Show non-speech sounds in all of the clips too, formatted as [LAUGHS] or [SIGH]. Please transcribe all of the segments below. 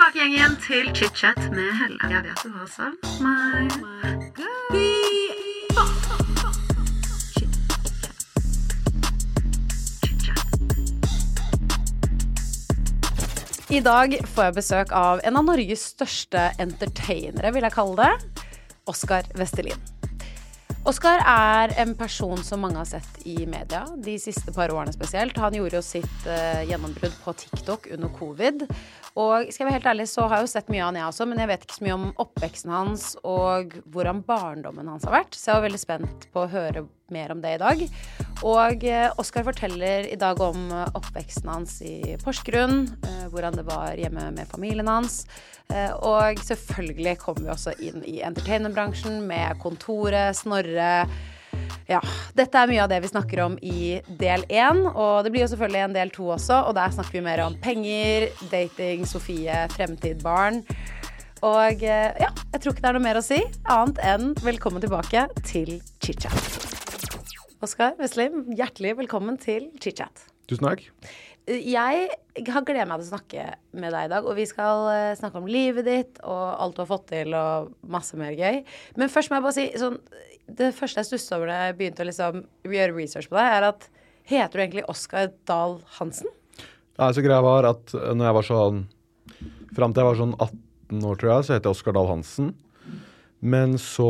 tilbake igjen, igjen til chit-chat med Helle. Jeg vet du har savn meg. I dag får jeg besøk av en av Norges største entertainere, vil jeg kalle det. Oskar Vestelin. Oskar er en person som mange har sett i media de siste par årene spesielt. Han gjorde jo sitt uh, gjennombrudd på TikTok under covid. Og skal jeg være helt ærlig, så har jeg jo sett mye av han, jeg også, men jeg vet ikke så mye om oppveksten hans og hvordan barndommen hans har vært. Så jeg var veldig spent på å høre mer om det i dag. Og eh, Oskar forteller i dag om eh, oppveksten hans i Porsgrunn, eh, hvordan det var hjemme med familien hans. Og selvfølgelig kommer vi også inn i entertainmentbransjen med Kontoret, Snorre. Ja, dette er mye av det vi snakker om i del én, og det blir jo selvfølgelig en del to også, og der snakker vi mer om penger, dating, Sofie, fremtid, barn. Og ja, jeg tror ikke det er noe mer å si, annet enn velkommen tilbake til chit-chat. Oskar Veslim, hjertelig velkommen til chit-chat. Tusen takk. Jeg har gledet meg til å snakke med deg i dag, og vi skal eh, snakke om livet ditt og alt du har fått til og masse mer gøy. Men først må jeg bare si sånn Det første jeg stusset over da jeg begynte å liksom gjøre research på deg, er at heter du egentlig Oskar Dahl Hansen? Nei, så greia var at eh, når jeg var sånn Fram til jeg var sånn 18 år, tror jeg, så het jeg Oskar Dahl Hansen. Men så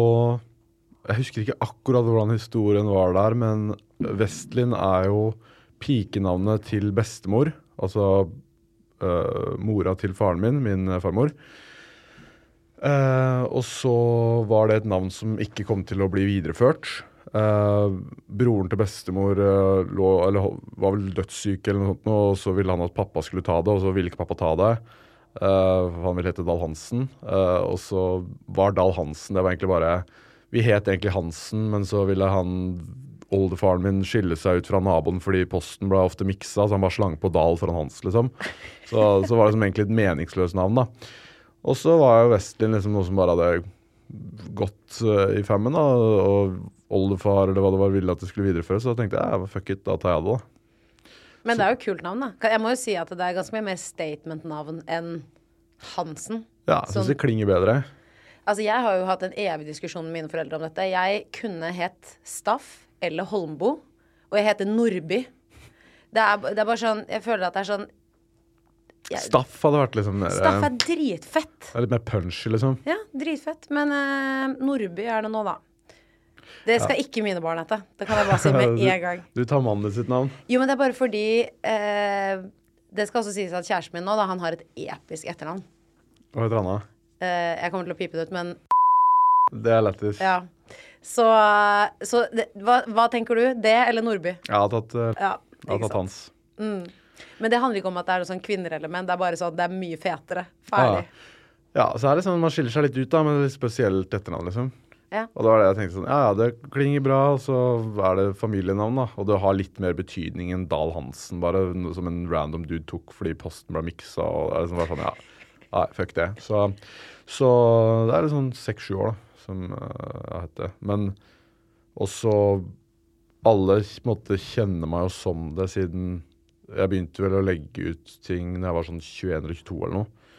Jeg husker ikke akkurat hvordan historien var der, men Vestlin er jo pikenavnet til bestemor. Altså uh, mora til faren min, min farmor. Uh, og så var det et navn som ikke kom til å bli videreført. Uh, broren til bestemor uh, lå, eller, var vel dødssyk, eller noe sånt, og så ville han at pappa skulle ta det, og så ville ikke pappa ta det. Uh, han ville hete Dahl Hansen. Og så var Dahl Hansen Det var egentlig bare Vi het egentlig Hansen, men så ville han oldefaren min skille seg ut fra naboen fordi posten ble ofte miksa, så han bare slang på Dahl foran Hans, liksom. Så, så var det liksom egentlig et meningsløst navn, da. Og så var jo Westlin liksom noe som bare hadde gått uh, i femmen, da. Og oldefar eller hva det var ville at det skulle videreføres. Så da tenkte jeg ja, fuck it, da tar jeg det, da. Men det er jo kult navn, da. Jeg må jo si at det er ganske mye mer statement-navn enn Hansen. Ja, jeg syns Sånn- det klinger bedre. Altså, jeg har jo hatt en evig diskusjon med mine foreldre om dette. Jeg kunne hett Staff eller Holmbo, og jeg heter Nordby. Det er, det er bare sånn Jeg føler at det er sånn jeg, Staff hadde vært liksom mer Staff er dritfett. det er litt mer punchy, liksom. Ja, dritfett. Men eh, Nordby er det nå, da. Det skal ikke mine barn hete. Det kan jeg bare si [LAUGHS] med en gang. Du tar mannen sitt navn. Jo, men det er bare fordi eh, Det skal også sies at kjæresten min nå, da, han har et episk etternavn. Hva heter han da? Eh, jeg kommer til å pipe det ut, men Det er lættis. ja. Så, så det, hva, hva tenker du? Det eller Nordby? Jeg har tatt, uh, Ja, jeg har tatt hans. hans. Men det handler ikke om at det er noe sånn kvinnerelement. Det er bare sånn at det er mye fetere. Ferdig. Ja, så er det sånn man skiller seg litt ut da, med litt spesielt etternavn, liksom. Ja. Og da var det jeg tenkte sånn, ja, ja, det klinger bra, og så er det familienavn, da. Og det har litt mer betydning enn Dahl Hansen, bare som en random dude tok fordi posten ble miksa, og det er liksom bare sånn, ja, nei, fuck det. Så, så det er litt sånn seks-sju år, da, som uh, jeg heter. Men også alle måtte kjenne meg jo som det, siden jeg begynte vel å legge ut ting når jeg var sånn 21 eller 22 eller noe.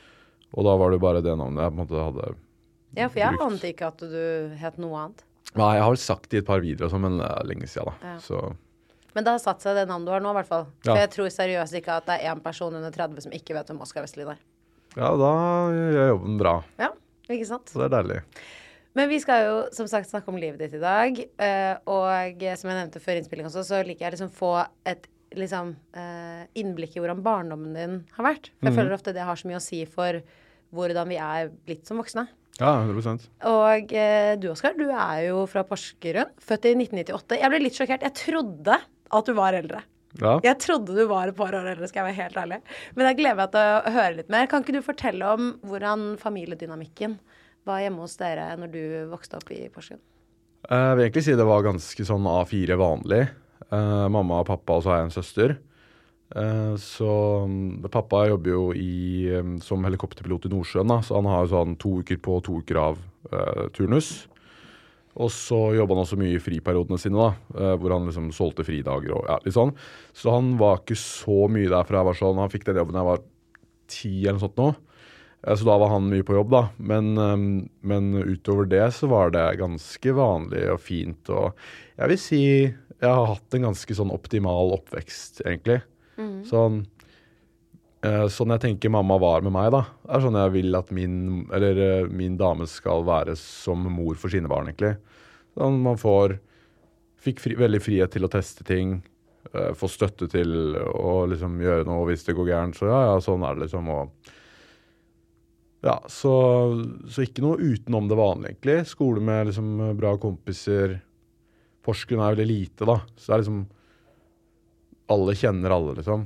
Og da var det bare det navnet jeg på en måte hadde brukt. Ja, for jeg ante ikke at du het noe annet. Nei, jeg har vel sagt det i et par videoer, sånn, men det er lenge siden, da. Ja. Så Men det har satt seg det navnet du har nå, i hvert fall. Ja. For jeg tror seriøst ikke at det er én person under 30 som ikke vet hvem Oskar Vestlin er. Ja, da gjør jobben bra. Ja, ikke sant? Så det er deilig. Men vi skal jo som sagt snakke om livet ditt i dag. eh, Og som jeg nevnte før innspilling også, så liker jeg liksom få et liksom eh, innblikk i hvordan barndommen din har vært. For jeg føler ofte det har så mye å si for hvordan vi er blitt som voksne. Ja, 100 Og eh, du, Oskar, du er jo fra Porsgrunn. Født i 1998. Jeg ble litt sjokkert. Jeg trodde at du var eldre. Ja. Jeg trodde du var et par år eldre, skal jeg være helt ærlig. Men jeg gleder meg til å høre litt mer. Kan ikke du fortelle om hvordan familiedynamikken var hjemme hos dere når du vokste opp i Porsgrunn? Eh, Jeg vil egentlig si det var ganske sånn A4 vanlig. Eh, mamma og pappa, og så har jeg en søster. Eh, så mm, pappa jobber jo i, eh, som helikopterpilot i Nordsjøen, da, så han har jo sånn to uker på, to uker av turnus. Og så jobba han også mye i friperiodene sine, da, eh, hvor han liksom solgte fridager og ja, litt sånn. Så han var ikke så mye der fra jeg var sånn Han fikk den jobben da jeg var ti eller noe sånt nå. Eh, Så da var han mye på jobb, da. Men, eh, men utover det så var det ganske vanlig og fint. Og jeg vil si jeg har hatt en ganske sånn optimal oppvekst, egentlig. Sånn eh, Sånn jeg tenker mamma var med meg, da, er sånn jeg vil at min, eller, eh, min dame skal være som mor for sine barn, egentlig. Sånn man får Fikk fri, veldig frihet til å teste ting. Uh, få støtte til å liksom gjøre noe hvis det går gærent. Så ja, ja, sånn er det liksom. Og ja, så, så ikke noe utenom det vanlige, egentlig. Skole med liksom bra kompiser. Porsgrunn er veldig lite, da. Så det er liksom Alle kjenner alle, liksom.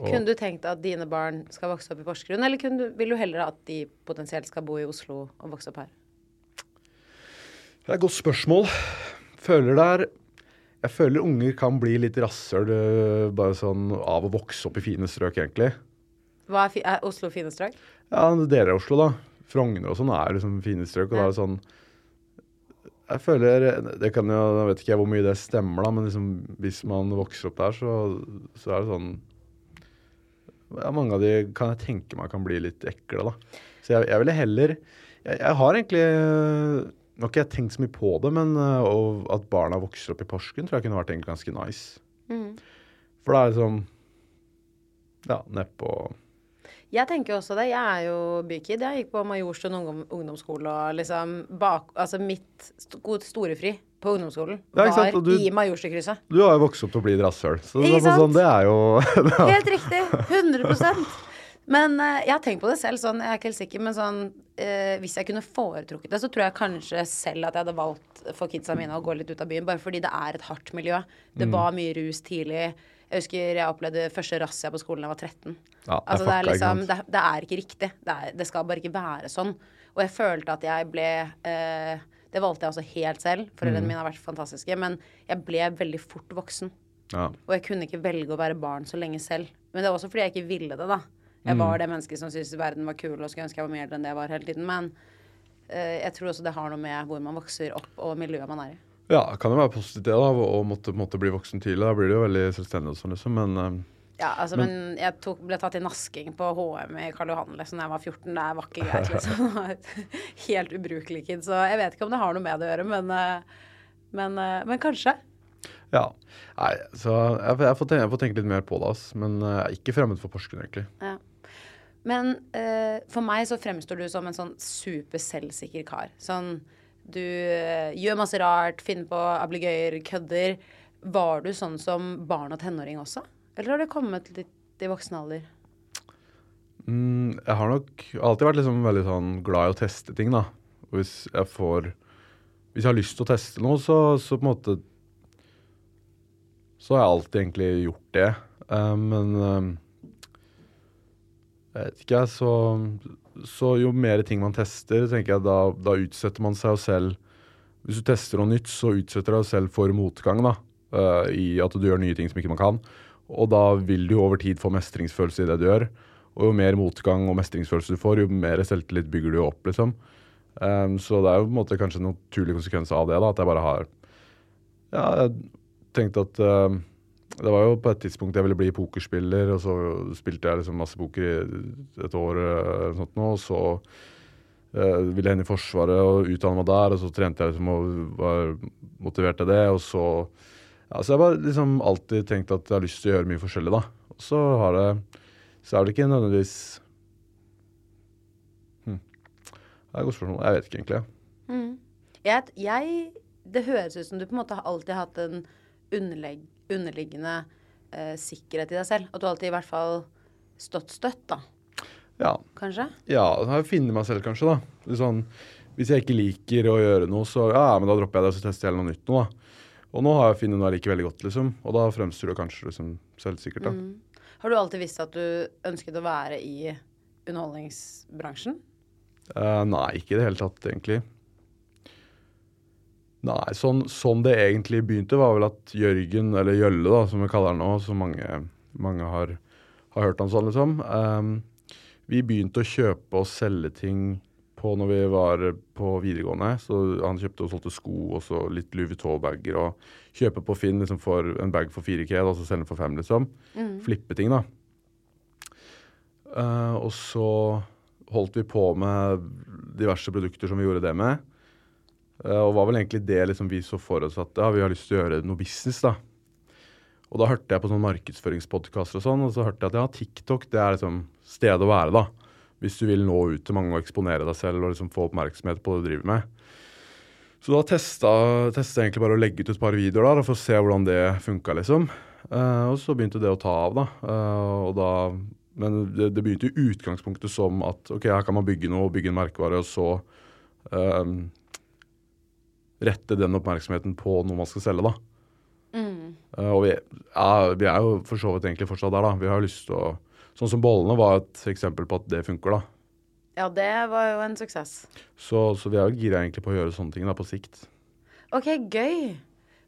Kunne du tenkt at dine barn skal vokse opp i Porsgrunn, eller du, vil du heller at de potensielt skal bo i Oslo og vokse opp her? Det er et godt spørsmål. Føler det er Jeg føler unger kan bli litt rasshøl øh, bare sånn av å vokse opp i fine strøk, egentlig. Hva er, fi er Oslo fine strøk? Ja, deler av Oslo, da. Frogner og sånn er liksom fine strøk. Og da er det sånn Jeg føler det kan jo, Jeg vet ikke hvor mye det stemmer, da, men liksom, hvis man vokser opp der, så, så er det sånn ja, Mange av de kan jeg tenke meg kan bli litt ekle, da. Så jeg, jeg ville heller jeg, jeg har egentlig Nå har ikke jeg tenkt så mye på det, men og at barna vokser opp i Porsgrunn, tror jeg kunne vært egentlig ganske nice. For det er liksom Ja, nedpå Jeg tenker også det. Jeg er jo bykid. Jeg gikk på Majorstuen ungdom, ungdomsskole og liksom bak Altså mitt st storefri på ungdomsskolen Ja, ikke sant, var du- i Majorstukrysset. Du har jo vokst opp til å bli et rasshøl, så det, sånn, det er jo [LAUGHS] Helt riktig. 100% Men uh, jeg har tenkt på det selv, sånn, jeg er ikke helt sikker, men sånn uh, Hvis jeg kunne foretrukket det, så tror jeg kanskje selv at jeg hadde valgt for kidsa mine å gå litt ut av byen, bare fordi det er et hardt miljø. Det Mm. var mye rus tidlig. Jeg husker jeg opplevde første razzia på skolen da jeg var 13. Ja, det er altså, det, er liksom, det, det er ikke riktig. Det, er, det skal bare ikke være sånn. Og jeg følte at jeg ble eh, Det valgte jeg også helt selv. Mm. Foreldrene mine har vært fantastiske. Men jeg ble veldig fort voksen. ja. Og jeg kunne ikke velge å være barn så lenge selv. Men det var også fordi jeg ikke ville det, da. Jeg Mm. var det mennesket som syntes verden var kul og skulle ønske jeg var mer enn det jeg var hele tiden. Men uh, jeg tror også det har noe med hvor man vokser opp og miljøet man er i. Ja, det kan jo være positivt det, da, å måtte, måtte bli voksen tidlig. Da blir det jo veldig selvstendig og sånn, liksom. Men eh, Ja, altså, men, jeg tok, ble tatt i nasking på HM i Karl Johan liksom, da jeg var 14. Det var ikke greit, [LAUGHS] liksom. [LAUGHS] Helt ubrukelig kid. Så jeg vet ikke om det har noe med det å gjøre, men, eh, men, eh, men kanskje. ja. Nei, så jeg, jeg, får tenke, jeg får tenke litt mer på det, ass. Men eh, jeg er ikke fremmed for Porsgrunn, egentlig. Ja. Men uh, for meg så fremstår du som en sånn super selvsikker kar. Sånn du uh, gjør masse rart, finner på ablegøyer, kødder. Var du sånn som barn og tenåring også? Eller har det kommet litt i voksen alder? Mm, jeg har nok alltid vært liksom veldig sånn glad i å teste ting, da. Og hvis jeg får Hvis jeg har lyst til å teste noe, så, så på en måte Så har jeg alltid egentlig gjort det. Uh, men uh, jeg vet ikke, jeg. Så, så jo mer ting man tester, tenker jeg da, da utsetter man seg selv Hvis du tester noe nytt, så utsetter du deg selv for motgang, da. Uh, I at du gjør nye ting som ikke man kan. Og da vil du over tid få mestringsfølelse i det du gjør. Og jo mer motgang og mestringsfølelse du får, jo mer selvtillit bygger du opp, liksom. Um, så det er jo på en måte kanskje en naturlig konsekvens av det, da, at jeg bare har Ja, jeg tenkte at uh, Det var jo på et tidspunkt jeg ville bli pokerspiller, og så spilte jeg liksom masse poker i et år eh, eller sånt nå, og så uh, ville jeg inn i Forsvaret og utdanne meg der, og så trente jeg liksom og var motivert til det, og så ja, Så jeg har liksom alltid tenkt at jeg har lyst til å gjøre mye forskjellig, da. Og så har jeg så er det ikke nødvendigvis hm. Det er et godt spørsmål. Jeg vet ikke egentlig. Jeg, jeg, det høres ut som du på en måte har alltid hatt en underlegg, underliggende eh, sikkerhet i deg selv. At du alltid i hvert fall stått støtt, da. Ja, Kanskje? ja jeg funnet meg selv, kanskje. da. Sånn, hvis jeg ikke liker å gjøre noe, så ja, men da dropper jeg det og så tester jeg noe nytt nå. da. Og nå har jeg funnet noe jeg liker veldig godt, liksom. Og da fremstår det kanskje liksom selvsikkert. da. Har du alltid visst at du ønsket å være i underholdningsbransjen? Uh, nei, ikke i det hele tatt, egentlig. Nei, sånn, sånn det egentlig begynte, var vel at Jørgen, eller Jølle, da, som vi kaller han nå, så mange, mange har, har hørt han sånn, liksom. um, vi begynte å kjøpe og selge ting på når vi var på videregående. Så han kjøpte og solgte sko og så litt Louis Vuitton-bager. Og kjøpe på Finn liksom for en bag for 4K, og så selge den for 5, liksom. Flippe ting, da. Uh, og så holdt vi på med diverse produkter som vi gjorde det med. Uh, og var vel egentlig det liksom vi så for oss at ja, vi har lyst til å gjøre noe business, da. Og da hørte jeg på sånne markedsføringspodkaster og sånn, og så hørte jeg at ja, TikTok det er liksom stedet å være, da. Hvis du vil nå ut til mange og eksponere deg selv og liksom få oppmerksomhet på det du driver med. Så da testa, jeg egentlig bare å legge ut et par videoer der, for å se hvordan det funka, liksom. Uh, og så begynte det å ta av, da. Uh, og da men det, det begynte i utgangspunktet som at ok, her kan man bygge noe, bygge en merkevare, og så um, rette den oppmerksomheten på noe man skal selge, da. Eh, og vi, ja, vi er jo for så vidt egentlig fortsatt der, da. Vi har lyst til å Sånn som bollene var et eksempel på at det funker, da. Ja, det var jo en suksess. Så, så vi er jo gira egentlig på å gjøre sånne ting da, på sikt. OK, gøy.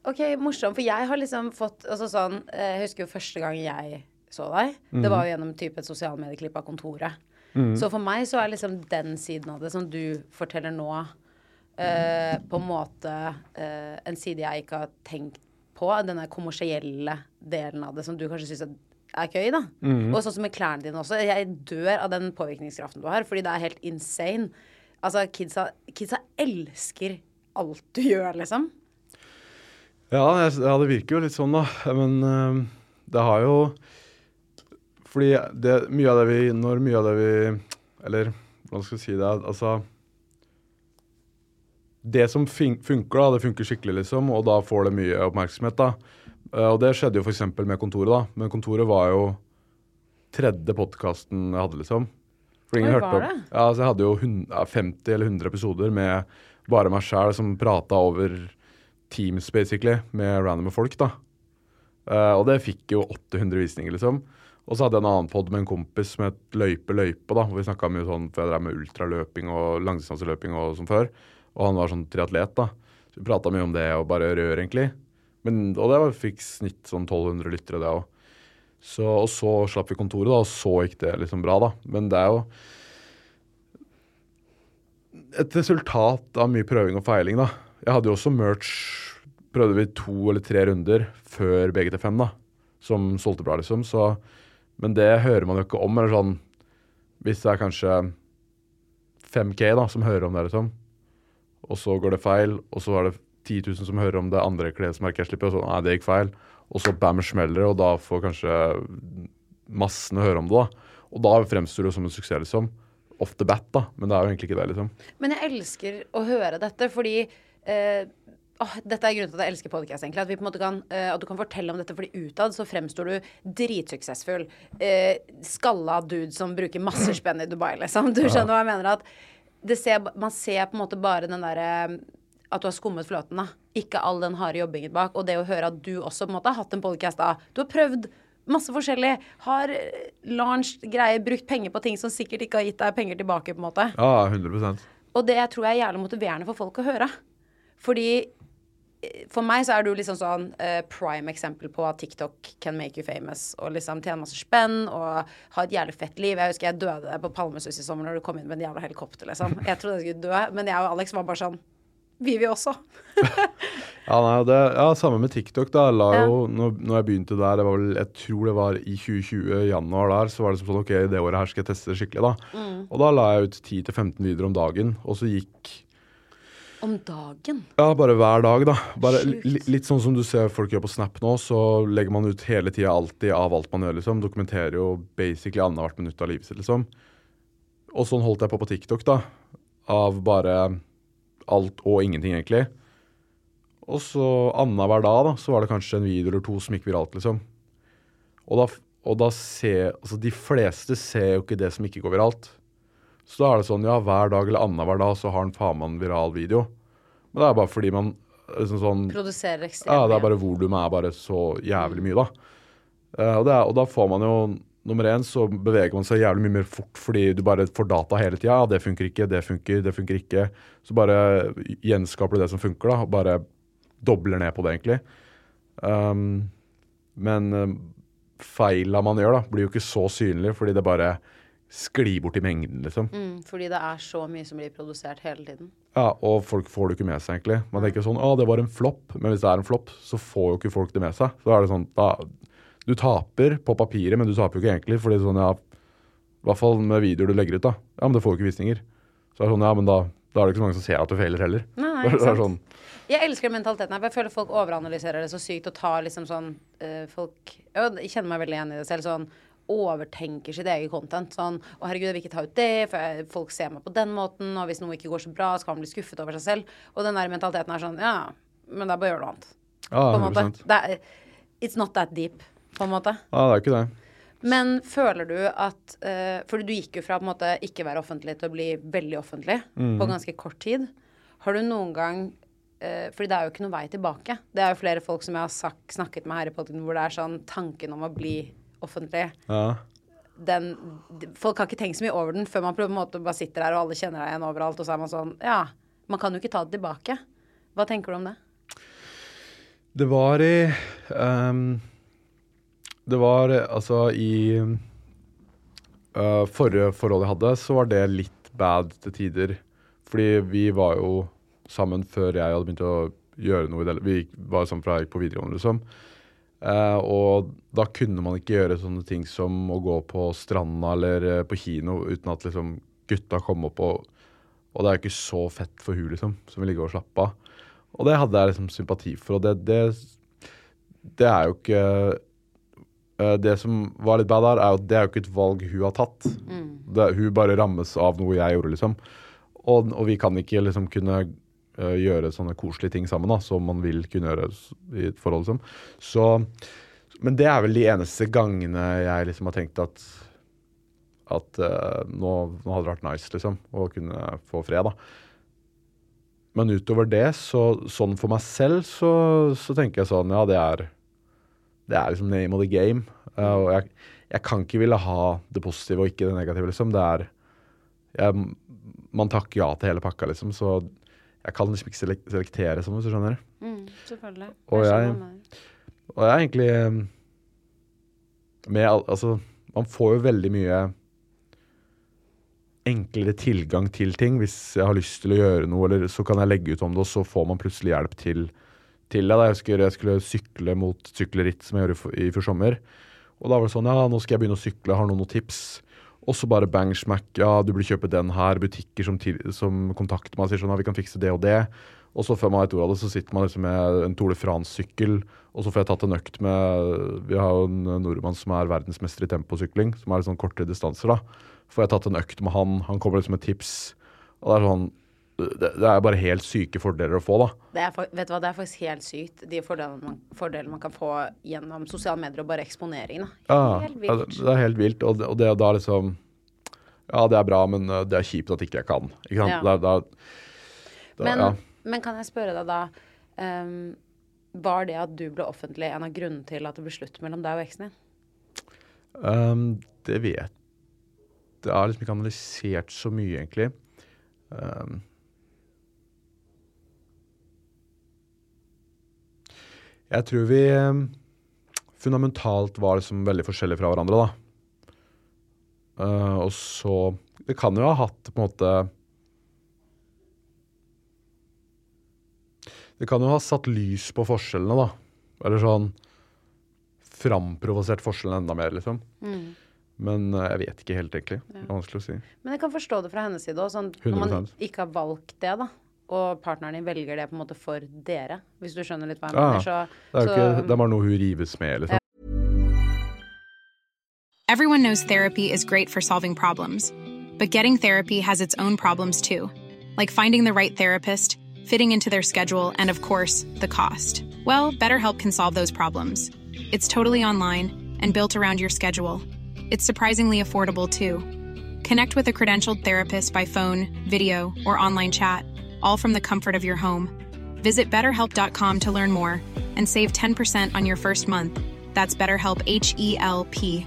OK, morsomt. For jeg har liksom fått altså sånn eh, Jeg husker jo første gang jeg så deg. Det var jo gjennom type et sosialmedieklipp av Kontoret. Så for meg så er liksom den siden av det som du forteller nå, eh, på en måte eh, en side jeg ikke har tenkt på. Den der kommersielle delen av det som du kanskje syns er gøy, da. Og sånn som med klærne dine også. Jeg dør av den påvirkningskraften du har, fordi det er helt insane. Altså, kidsa, kidsa elsker alt du gjør, liksom. Ja, jeg, ja, det virker jo litt sånn, da. Men øh, det har jo Fordi det, mye av det vi Når mye av det vi Eller hvordan skal jeg si det? Altså Det som funker, da, det funker skikkelig, liksom, og da får det mye oppmerksomhet, da. Eh, og det skjedde jo f.eks. med Kontoret, da. Men Kontoret var jo tredje podkasten jeg hadde, liksom. For ingen hørte om? Ja, så jeg hadde jo hun- 50 eller 100 episoder med bare meg sjæl som prata over Teams, basically, med randome folk, da. Eh, og det fikk jo 800 visninger, liksom. Og så hadde jeg en annen pod med en kompis som het Løype løype, da. Hvor vi mye sånn, for jeg drev med ultraløping og langdistanseløping og som før. Og han var sånn triatlet, da. Så vi prata mye om det og bare rør, egentlig. Men, og det fikk snitt sånn 1200 lyttere, det òg. Så, og så slapp vi kontoret, da, og så gikk det liksom bra, da. Men det er jo et resultat av mye prøving og feiling, da. Jeg hadde jo også merch Prøvde vi to eller tre runder før BGT5, da. Som solgte bra, liksom. Så, men det hører man jo ikke om. Eller sånn Hvis det er kanskje 5K da, som hører om det, liksom. Og så går det feil, og så er det 10 000 som hører om det andre klesmerket jeg slipper, og så nei, det gikk feil. Og så bam, smeller det, og da får kanskje massene høre om det, da. Og da fremstår det som en suksess, liksom. Off the bat, da. Men det er jo egentlig ikke det, liksom. Men jeg elsker å høre dette, fordi eh, åh, Dette er grunnen til at jeg elsker podcast, egentlig. At, vi på en måte kan, eh, at du kan fortelle om dette, fordi utad så fremstår du dritsuksessfull. Eh, skalla dude som bruker masse spenn i Dubai, liksom. Du skjønner hva jeg mener? At det ser, man ser på en måte bare den derre at du har skummet fløten, da. Ikke all den harde jobbingen bak. Og det å høre at du også på en måte har hatt en podcast da. Du har prøvd masse forskjellig. Har eh, launched greier, brukt penger på ting som sikkert ikke har gitt deg penger tilbake, på en måte. Ja, 100% Og det tror jeg er jævlig motiverende for folk å høre. Fordi eh, for meg så er du liksom sånn uh, prime eksempel på at TikTok can make you famous. Og liksom tjene masse spenn og ha et jævlig fett liv. Jeg husker jeg døde på Palmesus i sommer når du kom inn med en jævla helikopter, liksom. Jeg trodde jeg skulle dø, men jeg og Alex var bare sånn Vi vil også. [LAUGHS] Ja, nei, det, ja, samme med TikTok. da, la Ja. jo, når, når jeg begynte der, det var vel, jeg tror det var i 2020, januar der, så var det som sånn, ok, det året her skal jeg teste det skikkelig da. Mm. Og da la jeg ut 10-15 videoer om dagen, og så gikk, Om dagen. ja, bare hver dag da. Bare litt sånn som du ser folk gjør på Snap nå, så legger man ut hele tida alltid av alt man gjør, liksom. Dokumenterer jo basically annethvert minutt av livet sitt, liksom. Og sånn holdt jeg på på TikTok, da. Av bare alt og ingenting, egentlig. Og så annenhver dag da, så var det kanskje en video eller to som gikk viralt, liksom. Og da, og da ser Altså, de fleste ser jo ikke det som ikke går viralt. Så da er det sånn, ja, hver dag eller annenhver dag så har han faen meg en viral video. Men det er bare fordi man liksom sånn Produserer ekstremt ja, det er bare volumet er bare så jævlig mye, da. Uh, og, det er, og da får man jo Nummer én så beveger man seg jævlig mye mer fort fordi du bare får data hele tida. Ja, det funker ikke, det funker, det funker ikke. Så bare gjenskaper du det som funker, da, og bare dobler ned på det, egentlig. Um, men um, feila man gjør, da, blir jo ikke så synlig fordi det bare sklir bort i mengden, liksom. Mm, fordi det er så mye som blir produsert hele tiden. Ja, og folk får det ikke med seg, egentlig. Man tenker sånn Å, det var en flopp. Men hvis det er en flopp, så får jo ikke folk det med seg. Så er det sånn da, Du taper på papiret, men du taper jo ikke egentlig. Fordi sånn, ja I hvert fall med videoer du legger ut, da. Ja, men det får jo ikke visninger. Så er det sånn, ja, men da, da er det ikke så mange som ser at du feiler heller. Nei, [LAUGHS] nei, det er sånn, Jeg elsker mentaliteten her, for jeg føler folk overanalyserer det så sykt og tar liksom sånn øh, Folk Jeg kjenner meg veldig igjen i det selv. Sånn overtenker sitt eget content. Sånn 'Å, herregud, jeg vil ikke ta ut det, for jeg, folk ser meg på den måten', og hvis noe ikke går så bra, så kan man bli skuffet over seg selv. Og den der mentaliteten er sånn Ja, men det er bare å gjøre noe annet. ja, På en måte. Det er, it's not that deep, på en måte. Ja, det er ikke det. Men føler du at uh, For du gikk jo fra på en måte ikke være offentlig til å bli veldig offentlig på ganske kort tid. Har du noen gang uh, Fordi det er jo ikke noen vei tilbake. Det er jo flere folk som jeg har sagt, snakket med her i podkasten hvor det er sånn tanken om å bli offentlig Ja. den, Folk har ikke tenkt så mye over den før man på en måte bare sitter der og alle kjenner deg igjen overalt, og så er man sånn Ja, man kan jo ikke ta det tilbake. Hva tenker du om det? Det var i ehm, Det var altså i uh, Forrige forhold jeg hadde, så var det litt bad til tider. Fordi vi var jo sammen før jeg hadde begynt å gjøre noe i det. Vi var sammen fra jeg gikk på videregående, liksom. Uh, og da kunne man ikke gjøre sånne ting som å gå på stranda eller eh, på kino uten at liksom gutta kom opp og Og det er jo ikke så fett for hun, liksom, som vil ligge og slappe av. Og det hadde jeg liksom sympati for, og det, det, det er jo ikke Det som var litt bad der, er at det er jo ikke et valg hun har tatt. Det, hun bare rammes av noe jeg gjorde, liksom. Og, og vi kan ikke liksom kunne uh, gjøre sånne koselige ting sammen, da, som man vil kunne gjøre i et forhold, liksom. Så Men det er vel de eneste gangene jeg liksom har tenkt at at uh, nå, nå hadde det vært nice, liksom, å kunne få fred, da. Men utover det, så, sånn for meg selv, så, så tenker jeg sånn Ja, det er Det er liksom name of the game. Uh, og jeg, jeg kan ikke ville ha det positive og ikke det negative, liksom. Det er jeg, Man takker ja til hele pakka, liksom. Så jeg kan liksom ikke selektere sånn, hvis du skjønner. Mm, selvfølgelig. Og jeg-. Og jeg er egentlig eh, med al- Altså, man får jo veldig mye enklere tilgang til ting. Hvis jeg har lyst til å gjøre noe, eller så kan jeg legge ut om det, og så får man plutselig hjelp til, til deg. Da jeg husker jeg skulle sykle mot sykkelritt som jeg gjorde i fjor sommer. Og da var det sånn, ja, nå skal jeg begynne å sykle, har noen noen tips? Og så bare bang smack, ja, du burde kjøpe den her, butikker som, som kontakter meg og sier sånn, ja, vi kan fikse det og det. Og så før man vet ordet av det, så sitter man liksom med en Tour de France-sykkel, og så får jeg tatt en økt med Vi har jo en nordmann som er verdensmester i temposykling, som er litt sånn kortere distanser, da. Får jeg tatt en økt med han, han kommer liksom med tips. Og det er sånn det, det er bare helt syke fordeler å få, da. Det er, vet du hva, det er faktisk helt sykt, de fordelene man, fordelene man kan få gjennom sosiale medier og bare eksponering. Da. Ja, Helt ja, det, vilt. det er helt vilt. Og det, og det da liksom Ja, det er bra, men uh, det er kjipt at ikke jeg kan. Ikke sant? Ja. Da, da, Men, ja. men kan jeg spørre deg da um, Var det at du ble offentlig en av grunnene til at det ble slutt mellom deg og eksen din? Um, det vet Det har liksom ikke analysert så mye, egentlig. Um, jeg tror vi um, fundamentalt var liksom veldig forskjellige fra hverandre, da. Uh, og så Det kan jo ha hatt på en måte Det kan jo ha satt lys på forskjellene, da. Eller sånn framprovosert forskjellene enda mer, liksom. Men eh, jeg vet ikke helt, egentlig. Det er vanskelig å si. Men jeg kan forstå det fra hennes side òg. Sånn, når man ikke har valgt det, da, og partneren din velger det på en måte for dere, hvis du skjønner litt hva jeg Ja, mener, så, Det er jo så ikke, det er bare noe hun rives med, liksom. Everyone knows therapy is great for solving problems, but getting therapy has its own problems too, like finding the right therapist, fitting into their schedule, and of course, the cost. Well, BetterHelp can solve those problems. It's totally online and built around your schedule. It's surprisingly affordable too. Connect with a credentialed therapist by phone, video, or online chat, all from the comfort of your home. Visit betterhelp.com to learn more and save 10% on your first month. That's BetterHelp H E L P.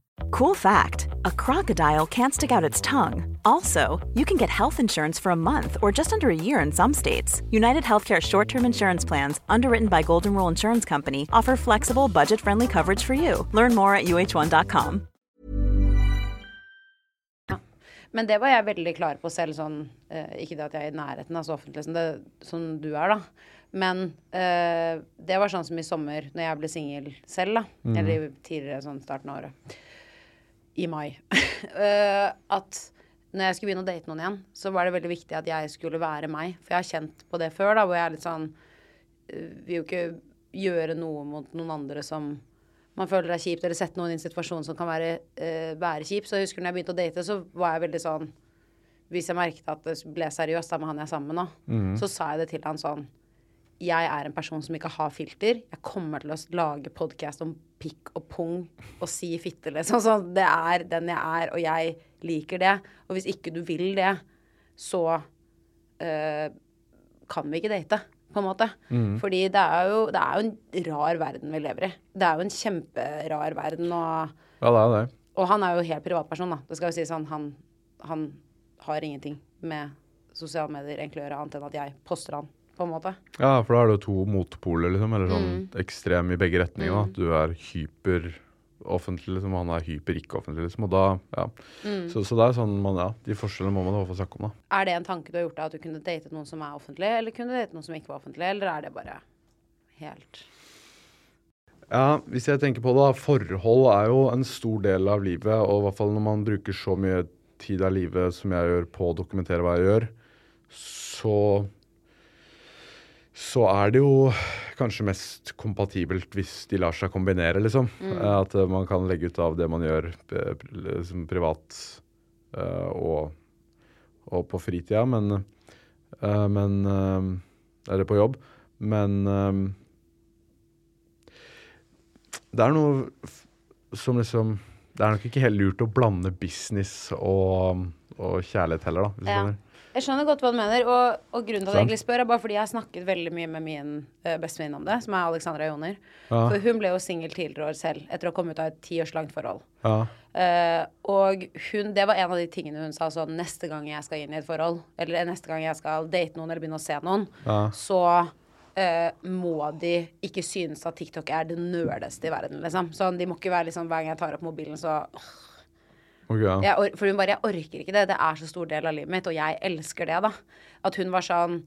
Cool fact a crocodile can't stick out its tongue. Also, you can get health insurance for a month or just under a year in some states. United Healthcare short term insurance plans, underwritten by Golden Rule Insurance Company, offer flexible, budget friendly coverage for you. Learn more at uh1.com. Men det var jeg veldig klar på selv, sånn eh, Ikke det at jeg er i nærheten av så offentlig som, det, som du er, da. Men eh, det var sånn som i sommer, når jeg ble singel selv, da. Eller tidligere sånn starten av året. I mai. [LAUGHS] Eh, at når jeg skulle begynne å date noen igjen, så var det veldig viktig at jeg skulle være meg. For jeg har kjent på det før, da, hvor jeg er litt sånn eh, Vil jo ikke gjøre noe mot noen andre som man føler er kjipt, eller sette noen i en situasjon som kan være, uh, være kjip. Så jeg husker når jeg begynte å date, så var jeg veldig sånn Hvis jeg merket at det ble seriøst, da med han jeg er sammen med nå, så sa jeg det til han sånn Jeg er en person som ikke har filter. Jeg kommer til å lage podkast om pikk og pung og si fitte, liksom. Sånn, det er den jeg er, og jeg liker det. Og hvis ikke du vil det, så eh, kan vi ikke date, på en måte. Fordi det er, jo, det er jo en rar verden vi lever i. Det er jo en kjemperar verden, og, Ja, det er det. og han er jo helt privatperson, da. Det skal jo sies sånn, han, han har ingenting med sosiale medier egentlig å gjøre, annet enn at jeg poster han, på en måte. Ja, for da er det jo to motpoler, liksom. Eller sånn Mm. ekstrem i begge retninger. da. Du er hyper offentlig, liksom, og han er hyper-ikke-offentlig, liksom. Og da, ja. Mm. Så, så det er sånn man, ja, de forskjellene må man i hvert fall snakke om, da. Er det en tanke du har gjort deg, at du kunne datet noen som er offentlig, eller kunne datet noen som ikke var offentlig, eller er det bare helt Ja, hvis jeg tenker på det, da, forhold er jo en stor del av livet, og i hvert fall når man bruker så mye tid av livet som jeg gjør på å dokumentere hva jeg gjør, så så er det jo kanskje mest kompatibelt hvis de lar seg kombinere, liksom. Mm. At eh, man kan legge ut av det man gjør eh, liksom privat eh, og, og på fritida, men, eh, men eh, Eller på jobb. Men eh, det er noe som liksom Det er nok ikke helt lurt å blande business og, og kjærlighet heller, da. Hvis du Ja. skjønner. Jeg skjønner godt hva du mener, og, og grunnen til at jeg egentlig spør, er bare fordi jeg har snakket veldig mye med min uh, bestevenninne om det, som er Alexandra Joner. Ja. For hun ble jo singel tidligere år selv, etter å ha kommet ut av et ti års langt forhold. Ja. Uh, og hun, det var en av de tingene hun sa sånn Neste gang jeg skal inn i et forhold, eller neste gang jeg skal date noen eller begynne å se noen, Ja. så Uh, må de ikke synes at TikTok er det nerdeste i verden, liksom. Sånn, de må ikke være liksom hver gang jeg tar opp mobilen, så Ok, ja. jeg, For hun bare Jeg orker ikke det. Det er så stor del av livet mitt, og jeg elsker det, da. At hun var sånn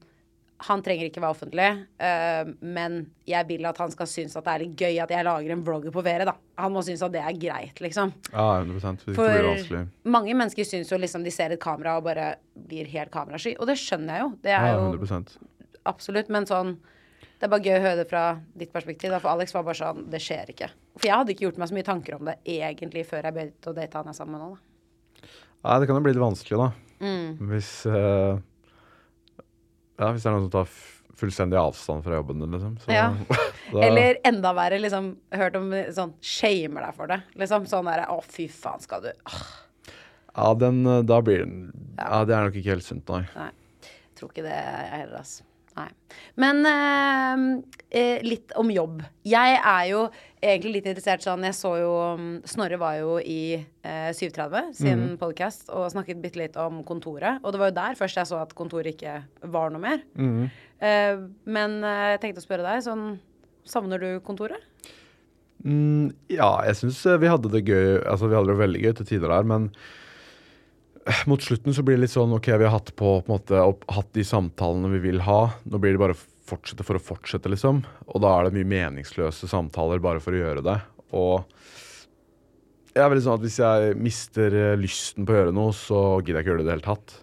Han trenger ikke være offentlig, eh, men jeg vil at han skal synes at det er litt gøy at jeg lager en vlogger på ferie, da. Han må synes at det er greit, liksom. ja 100 Hvis ikke det For mange mennesker syns jo liksom de ser et kamera og bare blir helt kamerasky. Og det skjønner jeg jo. Det er Ja, jo 100 absolutt. Men sånn Det er bare gøy å høre det fra ditt perspektiv. Da. For Alex var bare sånn Det skjer ikke. For jeg hadde ikke gjort meg så mye tanker om det egentlig før jeg begynte å date han jeg er sammen med nå, da. Nei, det kan jo bli litt vanskelig, da. Mm. Hvis uh, Ja, hvis det er noen som tar fullstendig avstand fra jobben din, liksom. Så, Ja. [LAUGHS] da, Eller enda verre, liksom, hørt om sånn shamer deg for det. Liksom sånn derre Å, fy faen, skal du Åh, Ja, den eh, Da blir den Ja, det er nok ikke helt sunt, nei. Nei. Jeg tror ikke det jeg heller, altså. Nei. Men eh, eh, litt om jobb. Jeg er jo egentlig litt interessert sånn Jeg så jo mm, Snorre var jo i eh, 730 sin mm. podcast og snakket bitte litt om kontoret. Og det var jo der først jeg så at kontoret ikke var noe mer. Mm. Eh, men eh, jeg tenkte å spørre deg sånn Savner du kontoret? Mm, ja, jeg syns vi hadde det gøy. Altså, vi hadde det veldig gøy til tider der, men eh, mot slutten så blir det litt sånn OK, vi har hatt på, på måte, hatt de samtalene vi vil ha. Nå blir det bare å fortsette for å fortsette, liksom. Og da er det mye meningsløse samtaler bare for å gjøre det. Og jeg er veldig sånn at hvis jeg mister eh, lysten på å gjøre noe, så gidder jeg ikke gjøre det i det hele tatt.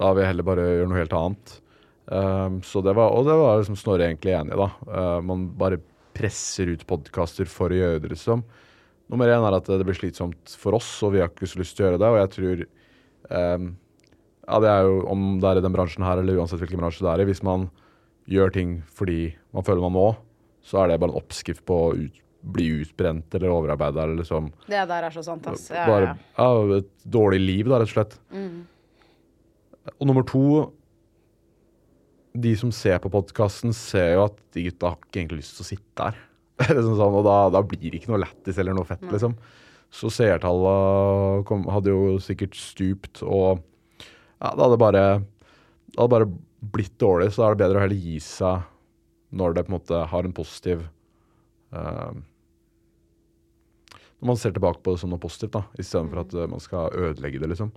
Da vil jeg heller bare gjøre noe helt annet. Um, så det var, og det var liksom Snorre egentlig enig i, da. Uh, man bare presser ut podkaster for å gjøre det, liksom. Nummer én er at det blir slitsomt for oss, og vi har ikke så lyst til å gjøre det. Og jeg tror um, Ja, det er jo om det er i den bransjen her, eller uansett hvilken bransje det er i. Hvis man gjør ting fordi man føler man må, så er det bare en oppskrift på å ut, bli utbrent eller overarbeida eller liksom Det der er så sant, ass. Ja, bare ja. et dårlig liv, da, rett og slett. Og nummer to De som ser på podkasten, ser jo at de gutta har ikke egentlig lyst til å sitte der. [LAUGHS] sånn, og da, da blir det ikke noe lættis eller noe fett, liksom. Så seertallet hadde jo sikkert stupt, og ja, det hadde bare Det hadde bare blitt dårlig, så da er det bedre å heller gi seg når det på en måte har en positiv uh, Når man ser tilbake på det som noe positivt, da, istedenfor at eh, man skal ødelegge det, liksom.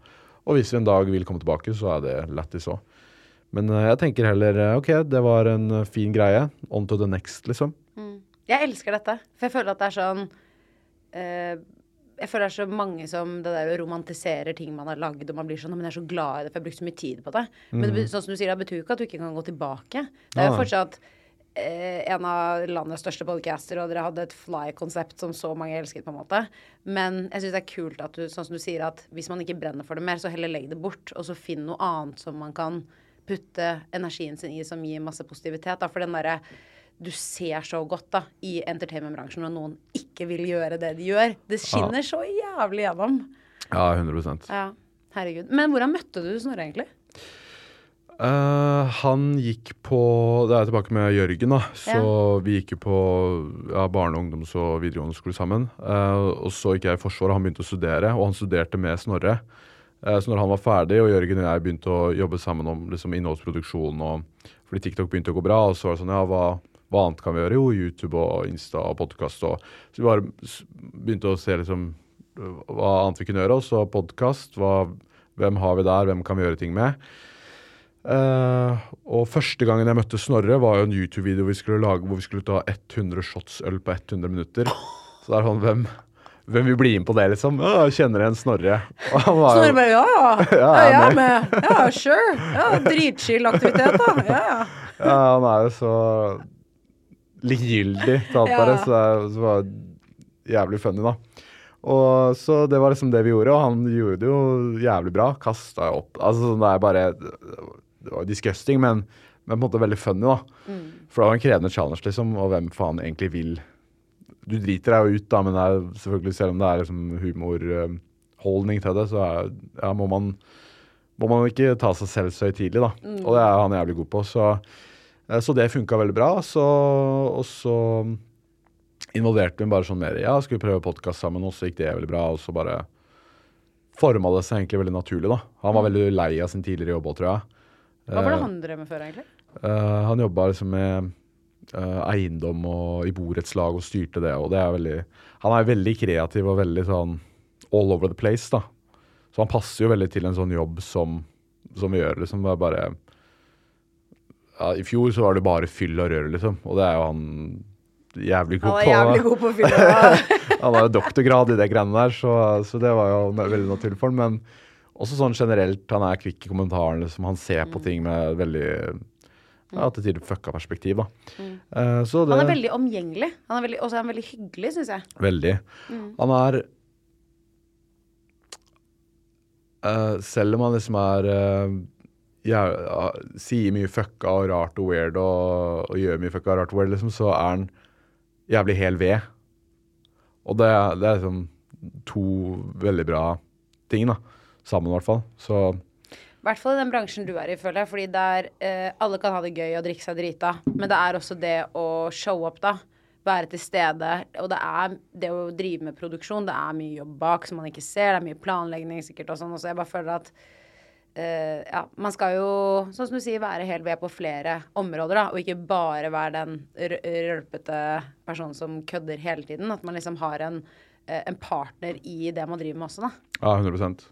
Og hvis vi en dag vil komme tilbake, så er det lættis òg. Men eh, jeg tenker heller OK, det var en fin greie. On to the next, liksom. Jeg elsker dette, for jeg føler at det er sånn eh, Jeg føler det er så mange som det der romantiserer ting man har lagd, og man blir sånn Men jeg er så glad i det, for jeg har brukt så mye tid på det. Men det, sånn som du sier, det betyr jo ikke at du ikke kan gå tilbake. Det er jo fortsatt eh, en av landets største podcaster, og dere hadde et fly-konsept som så mange elsket, på en måte. Men jeg syns det er kult at du, sånn som du sier, at hvis man ikke brenner for det mer, så heller legg det bort, og så finn noe annet som man kan putte energien sin i, som gir masse positivitet. Da. For den derre du ser så godt da, i entertainmentbransjen når noen ikke vil gjøre det de gjør. Det skinner så jævlig gjennom. Ja, 100% Ja, herregud. Men hvordan møtte du Snorre, egentlig? Uh, han gikk på Det er tilbake med Jørgen, da. Så vi gikk jo på ja, barne-, ungdoms- og videregående skole sammen. Uh, og så gikk jeg i Forsvaret, han begynte å studere, og han studerte med Snorre. Uh, så når han var ferdig, og Jørgen og jeg begynte å jobbe sammen om liksom, innholdsproduksjon, og, fordi TikTok begynte å gå bra, og så var det sånn Ja, hva, hva annet kan vi gjøre? Jo, YouTube og Insta og podkast. Så vi bare begynte å se liksom hva annet vi kunne gjøre. Og så podkast. Hvem har vi der? Hvem kan vi gjøre ting med? Uh, og første gangen jeg møtte Snorre, var jo en YouTube-video vi skulle lage hvor vi skulle ta 100 shots øl på 100 minutter. Så det er sånn Hvem, hvem vil bli med på det, liksom? Ja, kjenner igjen Snorre. Og han var Snorre bare ja, ja. [LAUGHS] Jeg er med. Ja, sure. Ja, Dritchill aktivitet, da. Ja, ja. Ja, han er jo så likegyldig tapere, Ja. så det så var det jævlig funny, da. Og Så det var liksom det vi gjorde, og han gjorde det jo jævlig bra. Kasta opp Altså, det er bare Det var disgusting, men, men på en måte veldig funny, da. For det var en krevende challenge, liksom, og hvem faen egentlig vil Du driter deg jo ut, da, men det er selvfølgelig, selv om det er liksom humorholdning til det, så er, ja, må man må man ikke ta seg selv så høytidelig, da. Mm. Og det er han jævlig god på. Så, så det funka veldig bra. Så, og så involverte vi bare sånn mer Ja, skal vi prøve podkast sammen, og så gikk det veldig bra. Og så bare forma det seg egentlig veldig naturlig, da. Han var veldig lei av sin tidligere jobb òg, tror jeg. Hva var det Eh, han drev med før, egentlig? Uh, han jobba liksom med uh, eiendom og i borettslag og styrte det, og det er veldig Han er veldig kreativ og veldig sånn all over the place, da. Så han passer jo veldig til en sånn jobb som, som vi gjør, liksom. Det er bare ja, I fjor så var det bare fyll og rør, liksom, og det er jo han jævlig god på. Han er jævlig god på å fylle. [LAUGHS] Han har jo doktorgrad i det greiene der, så, så det var jo veldig naturlig for ham. Men også sånn generelt, han er kvikk i kommentarene. Liksom, han ser Mm. på ting med veldig ja, til tider fucka perspektiv. da. Eh, så det, Mm. Han er veldig omgjengelig. Han er veldig, også er han veldig hyggelig, syns jeg. Veldig. Mm. Han er uh, Selv om han liksom er eh, ja, Sier mye fucka og rart og weird og, og gjør mye fucka og rart og weird, liksom, så er han jævlig hel ved. Og det, det er liksom to veldig bra ting, da. Sammen, i hvert fall. Så I hvert fall i den bransjen du er i, føler jeg. Fordi der eh, alle kan ha det gøy og drikke seg drita. Men det er også det å show up, da. Være til stede. Og det er det å drive med produksjon. Det er mye jobb bak som man ikke ser. Det er mye planlegging sikkert og sånn. Og så jeg bare føler at eh, ja, man skal jo, sånn som du sier, være helt ved på flere områder, da. Og ikke bare være den rølpete personen som kødder hele tiden. At man liksom har en, uh, en partner i det man driver med også, da. ja, 100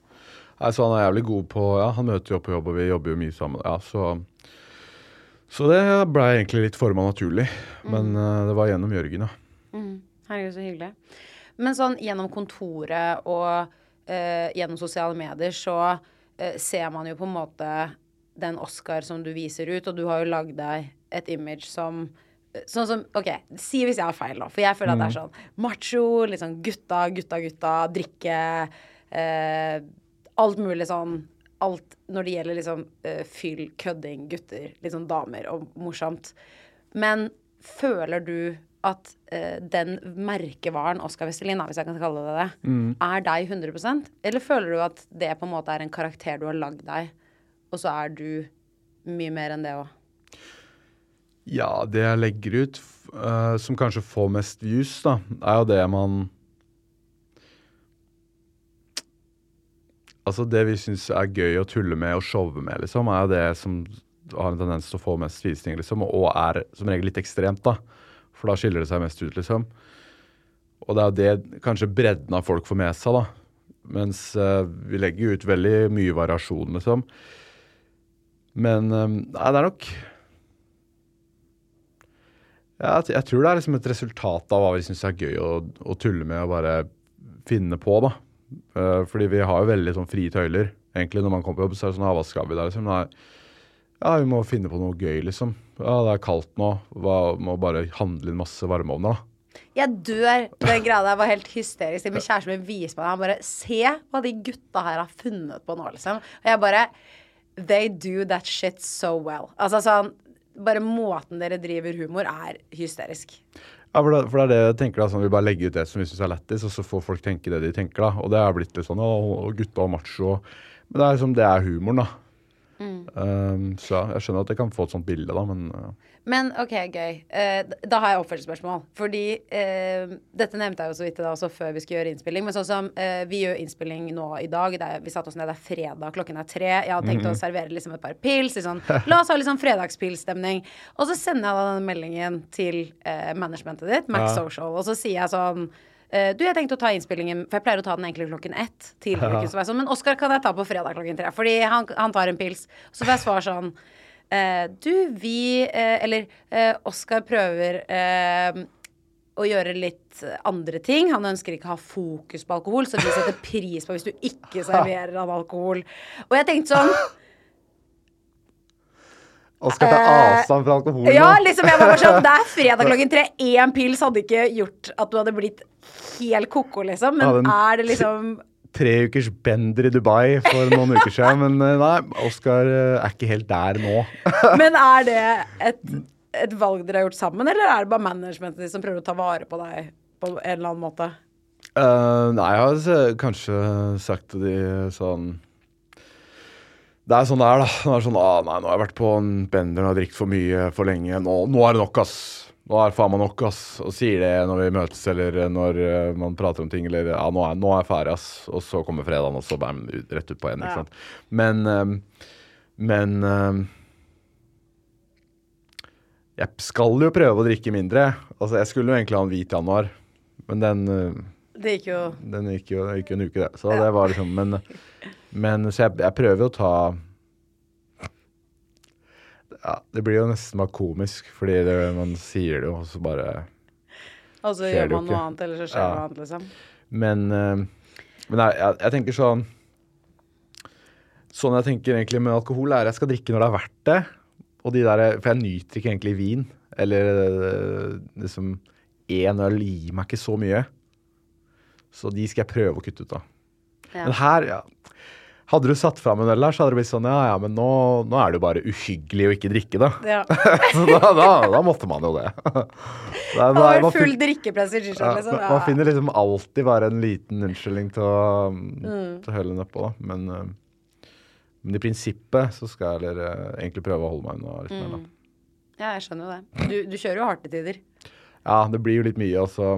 altså, han er jævlig god på Ja, han møter jo på jobb, og vi jobber jo mye sammen. Ja, så Så det ble egentlig litt forma naturlig. Men eh, det var gjennom Jørgen, ja. Herregud, så hyggelig. Men sånn gjennom kontoret og gjennom sosiale medier så ser man jo på en måte den Oscar som du viser ut, og du har jo lagd deg et image som eh, Sånn som OK, si hvis jeg har feil, da. For jeg føler at det er sånn macho, sånn gutta, gutta, gutta, drikke eh, Alt mulig sånn Alt når det gjelder liksom eh, fyll, kødding, gutter, sånn damer og morsomt. Men føler du at uh, den merkevaren Oscar Westerlin, hvis jeg kan kalle det det, er deg 100% Eller føler du at det på en måte er en karakter du har lagd deg, og så er du mye mer enn det òg? Ja, det jeg legger ut, eh, som kanskje får mest views, da, er jo det man Altså, det vi syns er gøy å tulle med og showe med, liksom, er jo det som har en tendens til å få mest visning, liksom, og er som regel litt ekstremt, da. For da skiller det seg mest ut, liksom. Og det er jo det kanskje bredden av folk får med seg, da. Mens uh, vi legger jo ut veldig mye variasjon, liksom. Men eh, nei, det er nok ja, jeg, tror det er liksom et resultat av hva vi syns er gøy å, å tulle med og bare finne på, da. Uh, fordi vi har jo veldig sånn frie tøyler. Egentlig når man kommer på jobb, så er det sånn hva skal vi der, liksom? Nei, ja, vi må finne på noe gøy, liksom. Ja, det er kaldt nå. Hva, må bare handle inn masse varmeovner, da. Jeg dør. Den greia der var helt hysterisk. Min kjæreste min viser meg det. Han bare Se hva de gutta her har funnet på nå, liksom. Og jeg bare They do that shit so well. Altså sånn Bare måten dere driver humor, er hysterisk. Ja, for det, for det er det jeg tenker da, sånn, Vi bare legger ut det som vi syns er lættis, og så får folk tenke det de tenker. da. Og det er blitt litt sånn ja, og gutta og macho. Men det er liksom, det er humoren, da. Um, så ja, jeg skjønner at jeg kan få et sånt bilde, da, men uh, Men OK, gøy. Uh, da har jeg oppfølgingsspørsmål. Fordi uh, dette nevnte jeg jo så vidt da også før vi skulle gjøre innspilling. Men sånn som uh, vi gjør innspilling nå i dag. Det er, vi satte oss ned, det er fredag, klokken er tre. Jeg hadde tenkt å servere liksom et par pils. Liksom. La oss ha litt sånn fredagspilsstemning. Og så sender jeg da denne meldingen til eh, managementet ditt, Max Social, og så sier jeg sånn eh, du, jeg tenkte å ta innspillingen, for jeg pleier å ta den egentlig klokken ett. Tidligere, så sånn, Men Oskar kan jeg ta på fredag klokken tre, fordi han, han tar en pils. Så får jeg svar sånn eh, Du, vi eh, Eller eh, Oskar prøver eh, å gjøre litt andre ting. Han ønsker ikke å ha fokus på alkohol, så vi setter pris på hvis du ikke [LAUGHS] serverer han alkohol. Og jeg tenkte sånn Oskar tar avstand fra alkohol Ja, liksom jeg var bare sånn Det er fredag [LAUGHS] klokken tre. Én pils hadde ikke gjort at du hadde blitt helt ko-ko, liksom. Ja, Men den- er det liksom Tre ukers bender i Dubai for noen uker siden, men uh, nei, Oskar uh, er ikke helt der nå. [LAUGHS] Men er det et, et valg dere har gjort sammen, eller er det bare managementet som prøver å ta vare på deg på en eller annen måte? Uh, nei, jeg har kanskje sagt til de sånn Det er sånn det er, da. Nå er sånn, ah, nei, nå har jeg vært på en bender og drukket for mye for lenge. Nå, nå er det nok, ass. Nå er faen meg nok, ass. Og sier det når vi møtes eller når uh, man prater om ting. Eller ja, nå er, nå er jeg ferdig, ass. Og så kommer fredagen, og så bam, rett ut på en. Ja. Ikke sant. Men um, Men Jeg skal jo prøve å drikke mindre. Altså, jeg skulle jo egentlig ha en hvit januar, men den Det gikk jo den gikk jo, gikk jo en uke, det. Så det var liksom Men, men så jeg, jeg prøver jo å ta ja, Det blir jo nesten bare komisk, fordi det, man sier det jo, og så bare Og så gjør man noe ikke. annet, eller så skjer Ja. noe annet, liksom. Men, eh, men jeg, jeg, jeg tenker sånn Sånn jeg tenker egentlig med alkohol, er at jeg skal drikke når det er verdt det. Og de der, For jeg nyter ikke egentlig vin. Eller eh, liksom én øl gir meg ikke så mye. Så de skal jeg prøve å kutte ut av. Ja. Men her, ja Hadde du satt fram en øl her, så hadde det blitt sånn Ja, ja, men nå, nå er det jo bare uhyggelig å ikke drikke, da. Ja. [LAUGHS] Så da, da, da måtte man jo det. [LAUGHS] Da, da- full fin- drikkepress i ja, liksom. man- Man finner liksom alltid bare en liten unnskyldning til å, til å høle nedpå, da. Men, eh, men i prinsippet så skal jeg eller, eh, egentlig prøve å holde meg unna litt mer, da. Ja, jeg skjønner jo det. Du, du kjører jo hardt til tider. Ja, det blir jo litt mye, og så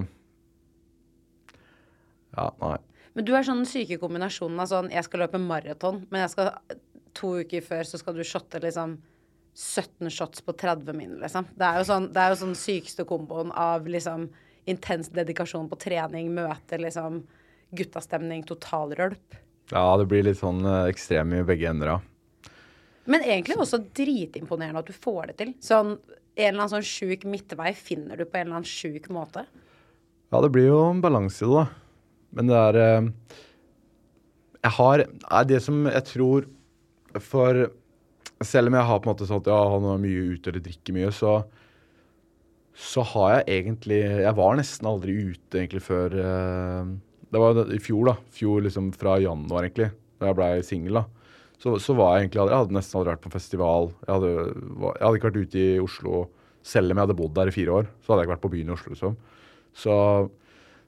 Ja, nei. Men du er sånn syke kombinasjonen av sånn Jeg skal løpe maraton, men jeg skal to uker før så skal du shotte liksom 17 shots på 30 min, liksom. Det er jo sånn det er jo sånn sykeste komboen av liksom intens dedikasjon på trening, møte, liksom guttastemning, totalrølp. Ja, det blir litt sånn eh, ekstrem i begge ender, ja. Men egentlig også dritimponerende at du får det til. Sånn en eller annen sånn sjuk midtvei finner du på en eller annen sjuk måte. Ja, det blir jo en balanse i det, da. Men det er eh, Jeg har er Det som jeg tror For selv om jeg har på en måte sånn at ja, han er mye ute eller drikker mye, så så har jeg egentlig Jeg var nesten aldri ute egentlig før eh, Det var i fjor, da. Fjor liksom fra januar, egentlig. Da jeg blei singel. Så, så var jeg egentlig aldri Jeg hadde nesten aldri vært på en festival. Jeg hadde, jeg hadde ikke vært ute i Oslo selv om jeg hadde bodd der i fire år. Så hadde jeg ikke vært på byen i Oslo, liksom. Så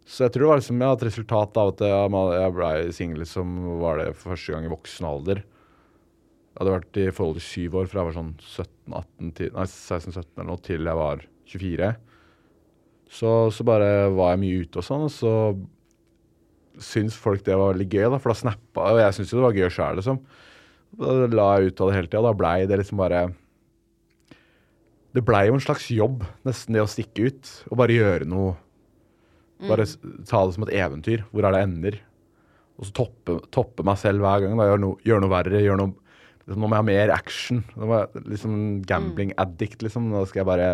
så jeg tror det var liksom, ja, et resultat av at jeg, jeg blei singel, som var det for første gang i voksen alder. Jeg hadde vært i forhold til syv år, fra jeg var sånn 17-18 til, nei, 16-17 eller noe, til jeg var 24. Så, så bare var jeg mye ute og sånn, og så syntes folk det var veldig gøy, da, for da snappa Og jeg syntes jo det var gøy sjøl, liksom. Da la jeg ut av det hele tida. Da blei det liksom bare Det blei jo en slags jobb, nesten det å stikke ut og bare gjøre noe bare ta det som et eventyr. Hvor er det ender? Og så toppe, toppe meg selv hver gang. Gjøre noe, gjør noe verre. Gjør noe, liksom, nå må jeg ha mer action. Nå må jeg, liksom Gambling addict, liksom. Nå skal jeg bare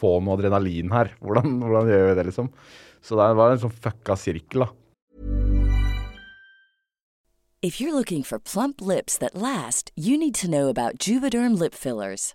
få noe adrenalin her. [LAUGHS] Hvordan, hvordan gjør vi det, liksom? Så det var en sånn fucka sirkel, da. If you're looking for plump lips that last, you need to know about Juvederm lip fillers.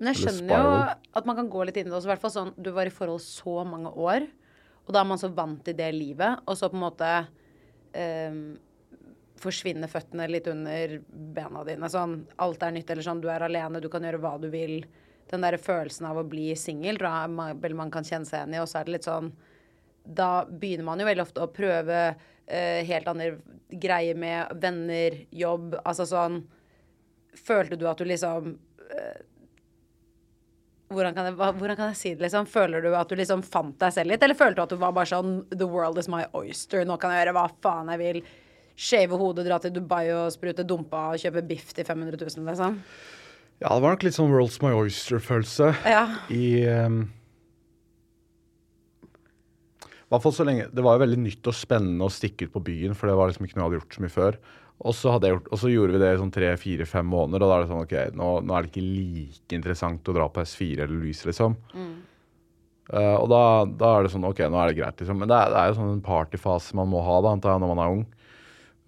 Men jeg skjønner jo at man kan gå litt inn i det også. I hvert fall sånn, du var i forhold så mange år, og da er man så vant til det livet, og så på en måte um, forsvinner føttene litt under bena dine. Sånn, alt er nytt, eller sånn, du er alene, du kan gjøre hva du vil. Den der følelsen av å bli singel tror jeg ma- vel man kan kjenne seg igjen i, og så er det litt sånn Da begynner man jo veldig ofte å prøve eh, helt andre greier med venner, jobb, altså sånn Følte du at du liksom hvordan kan, jeg, hvordan kan jeg si det, liksom? Føler du at du liksom fant deg selv litt, eller følte du at du var bare sånn The world is my oyster, nå kan jeg gjøre hva faen jeg vil. Shave hodet, dra til Dubai og sprute dumpa og kjøpe biff til 500 000, liksom. Ja, det var nok litt sånn World's My Oyster-følelse. Ja. I um, hvert fall så lenge Det var jo veldig nytt og spennende å stikke ut på byen, for det var liksom ikke noe jeg hadde gjort så mye før. Og så, gjort, og så gjorde vi det i sånn tre-fire-fem måneder, og da er det sånn OK, nå, nå er det ikke like interessant å dra på S4 eller Louise, liksom. Eh, og da, da er det sånn OK, nå er det greit, liksom. Men det er, det er jo sånn en partyfase man må ha, da, antar jeg, når man er ung.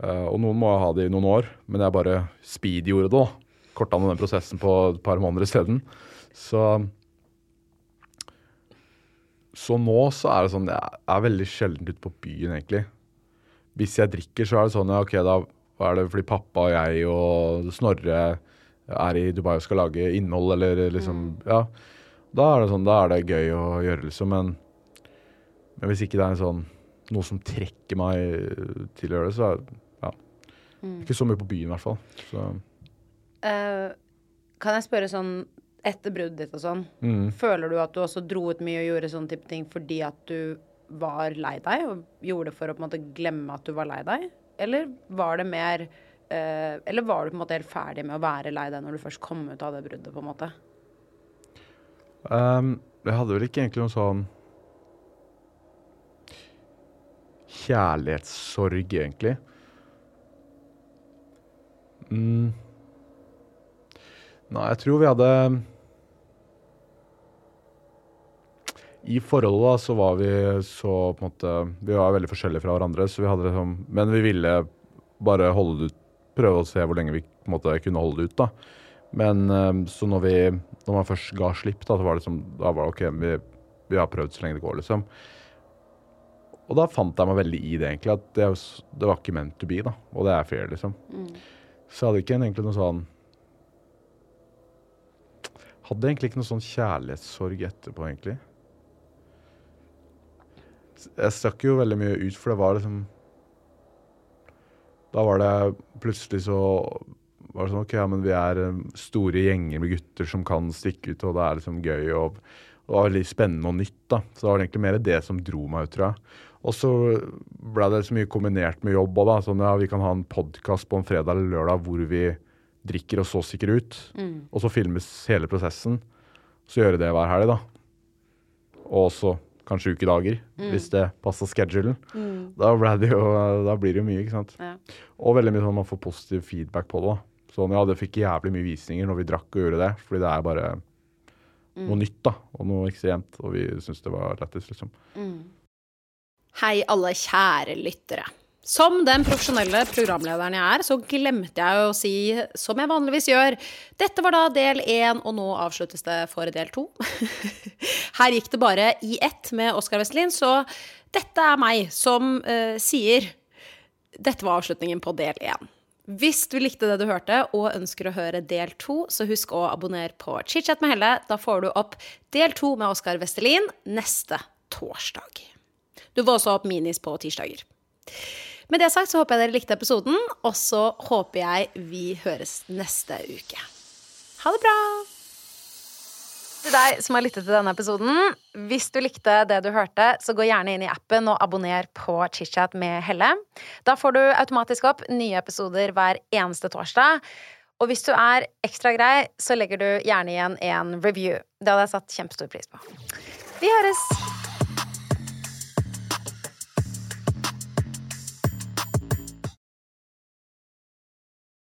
Uh, og noen må ha det i noen år, men jeg bare speed gjorde det, da. Korta ned den prosessen på et par måneder isteden. Så så nå så er det sånn Jeg er veldig sjelden ute på byen, egentlig. Hvis jeg drikker, så er det sånn ja, OK, da er det fordi pappa og jeg og Snorre er i Dubai og skal lage innhold, eller liksom Ja. Da er det sånn, da er det gøy å gjøre, liksom. Men, men hvis ikke det er en sånn noe som trekker meg til å gjøre det, så er ja. Mm. Ikke så mye på byen, i hvert fall. Så Uh, kan jeg spørre sånn, etter bruddet ditt og sånn, mm. føler du at du også dro ut mye og gjorde sånne type ting fordi at du var lei deg, og gjorde det for å på en måte glemme at du var lei deg? Eller var det mer eh, Eller var du på en måte helt ferdig med å være lei deg når du først kom ut av det bruddet, på en måte? Um, jeg hadde vel ikke egentlig noen sånn kjærlighetssorg, egentlig. Mm. Nei, jeg tror vi hadde I forholdet da, så var vi så på en måte Vi var veldig forskjellige fra hverandre, så vi hadde liksom Men vi ville bare holde det ut, prøve å se hvor lenge vi på en måte kunne holde det ut, da. Men eh, så når vi Når man først ga slipp, da, så var det liksom Da var det OK, vi, vi har prøvd så lenge det går, liksom. Og da fant jeg meg veldig i det, egentlig. At det, det var ikke meant to be, da. Og det er fair, liksom. Så jeg hadde ikke egentlig noe sånn Hadde egentlig ikke noe sånn kjærlighetssorg etterpå, egentlig. Jeg stakk jo veldig mye ut, for det var liksom Da var det plutselig så var det sånn OK, ja, men vi er eh, store gjenger med gutter som kan stikke ut, og det er liksom gøy og, det var spennende og nytt, da. Så det var egentlig mer det som dro meg ut, tror jeg. Og så ble det så mye kombinert med jobb òg, da. Sånn ja, vi kan ha en podkast på en fredag eller lørdag hvor vi drikker og så stikker ut. Og så filmes hele prosessen. Så gjøre det hver helg, da. Og også kanskje ukedager, hvis det passer schedulen. Da, ble det jo, da blir det jo mye, ikke sant. Ja. Og veldig mye sånn man får positiv feedback på det. da. Sånn, ja, det fikk jævlig mye visninger når vi drakk og gjorde det, fordi det er bare noe nytt da, og noe ekstremt, og vi syns det var lættis, liksom. Hei, alle kjære lyttere. Som den profesjonelle programlederen jeg er, så glemte jeg å si, som jeg vanligvis gjør, dette var da del én, og nå avsluttes det for del to. [LAUGHS] Her gikk det bare i ett med Oskar Vestlin, så dette er meg som uh, sier dette var avslutningen på del én. Hvis du likte det du hørte og ønsker å høre del to, så husk å abonnere på Chitchat med Helle. Da får du opp del to med Oskar Vestelin neste torsdag. Du får også opp minis på tirsdager. Med det sagt så håper jeg dere likte episoden, og så håper jeg vi høres neste uke. Ha det bra! Til deg som har lyttet til denne episoden, hvis du likte det du hørte, så gå gjerne inn i appen og abonner på ChitChat med Helle. Da får du automatisk opp nye episoder hver eneste torsdag. Og hvis du er ekstra grei, så legger du gjerne igjen en review. Det hadde jeg satt kjempestor pris på. Vi høres!